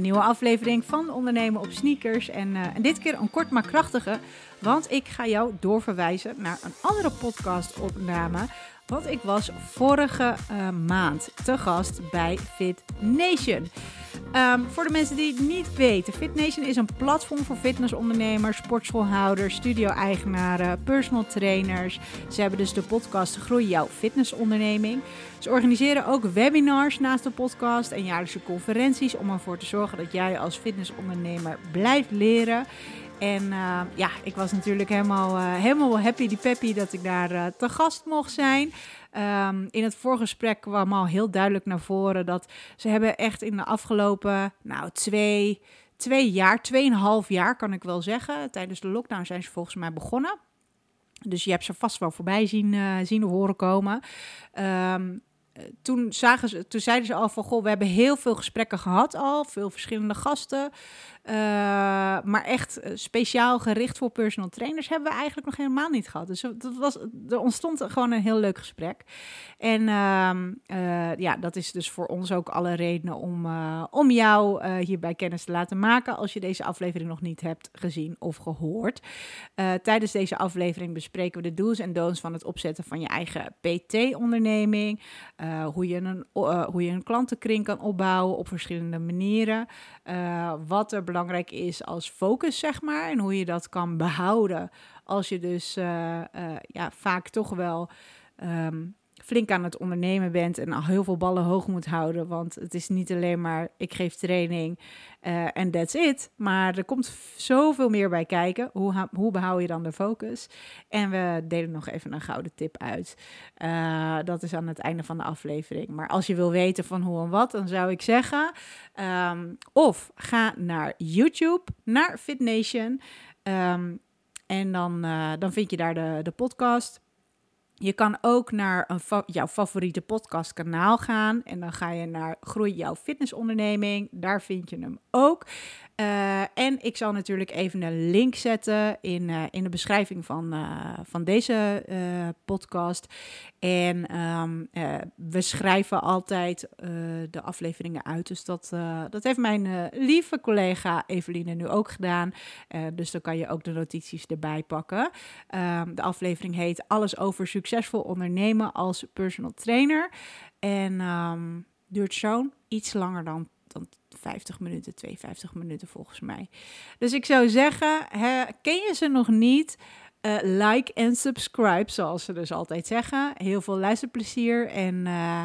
Een nieuwe aflevering van Ondernemen op Sneakers. En, uh, en dit keer een kort maar krachtige, want ik ga jou doorverwijzen naar een andere podcastopname. Want ik was vorige uh, maand te gast bij Fit Nation. Um, voor de mensen die het niet weten, Fit Nation is een platform voor fitnessondernemers, sportschoolhouders, studio-eigenaren, personal trainers. Ze hebben dus de podcast Groei jouw fitnessonderneming. Ze organiseren ook webinars naast de podcast en jaarlijkse conferenties om ervoor te zorgen dat jij als fitnessondernemer blijft leren. En uh, ja, ik was natuurlijk helemaal, uh, helemaal happy die peppy dat ik daar uh, te gast mocht zijn. Um, in het voorgesprek kwam al heel duidelijk naar voren dat ze hebben echt in de afgelopen nou, twee, twee jaar, tweeënhalf jaar kan ik wel zeggen. Tijdens de lockdown zijn ze volgens mij begonnen. Dus je hebt ze vast wel voorbij zien, zien horen komen. Um, toen, zagen ze, toen zeiden ze al van, goh, we hebben heel veel gesprekken gehad al, veel verschillende gasten. Uh, maar echt speciaal gericht voor personal trainers hebben we eigenlijk nog helemaal niet gehad. Dus dat was, er ontstond gewoon een heel leuk gesprek. En uh, ja, dat is dus voor ons ook alle redenen om, om jou hierbij kennis te laten maken als je deze aflevering nog niet hebt gezien of gehoord. tijdens deze aflevering bespreken we de do's en don'ts van het opzetten van je eigen PT-onderneming. Uh, hoe, je een, uh, hoe je een klantenkring kan opbouwen op verschillende manieren. Uh, wat er belangrijk is als focus, zeg maar. En hoe je dat kan behouden als je dus ja, vaak toch wel um, flink aan het ondernemen bent en al heel veel ballen hoog moet houden. Want het is niet alleen maar ik geef training en uh, that's it. Maar er komt zoveel meer bij kijken. Hoe, hoe behoud je dan de focus? En we delen nog even een gouden tip uit. Uh, dat is aan het einde van de aflevering. Maar als je wil weten van hoe en wat, dan zou ik zeggen... Um, of ga naar YouTube, naar FitNation... Um, en dan, uh, dan vind je daar de, de podcast... Je kan ook naar jouw favoriete podcastkanaal gaan. En dan ga je naar Groei jouw fitnessonderneming. Daar vind je hem ook. Uh, en ik zal natuurlijk even een link zetten in, uh, in de beschrijving van, uh, van deze podcast. En um, we schrijven altijd de afleveringen uit. Dus dat, dat heeft mijn lieve collega Eveline nu ook gedaan. dus dan kan je ook de notities erbij pakken. Um, de aflevering heet Alles over ondernemen als personal trainer. En um, duurt zo'n iets langer dan dan 50 minuten, 52 minuten volgens mij. Dus ik zou zeggen, ken je ze nog niet? Uh, like en subscribe, zoals ze dus altijd zeggen. Heel veel luisterplezier en uh,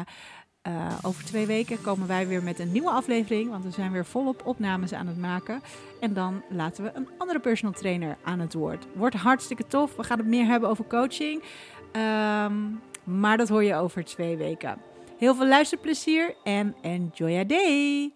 uh, over twee weken komen wij weer met een nieuwe aflevering, want we zijn weer volop opnames aan het maken. En dan laten we een andere personal trainer aan het woord. Wordt hartstikke tof. We gaan het meer hebben over coaching, um, maar dat hoor je over twee weken. Heel veel luisterplezier en enjoy your day!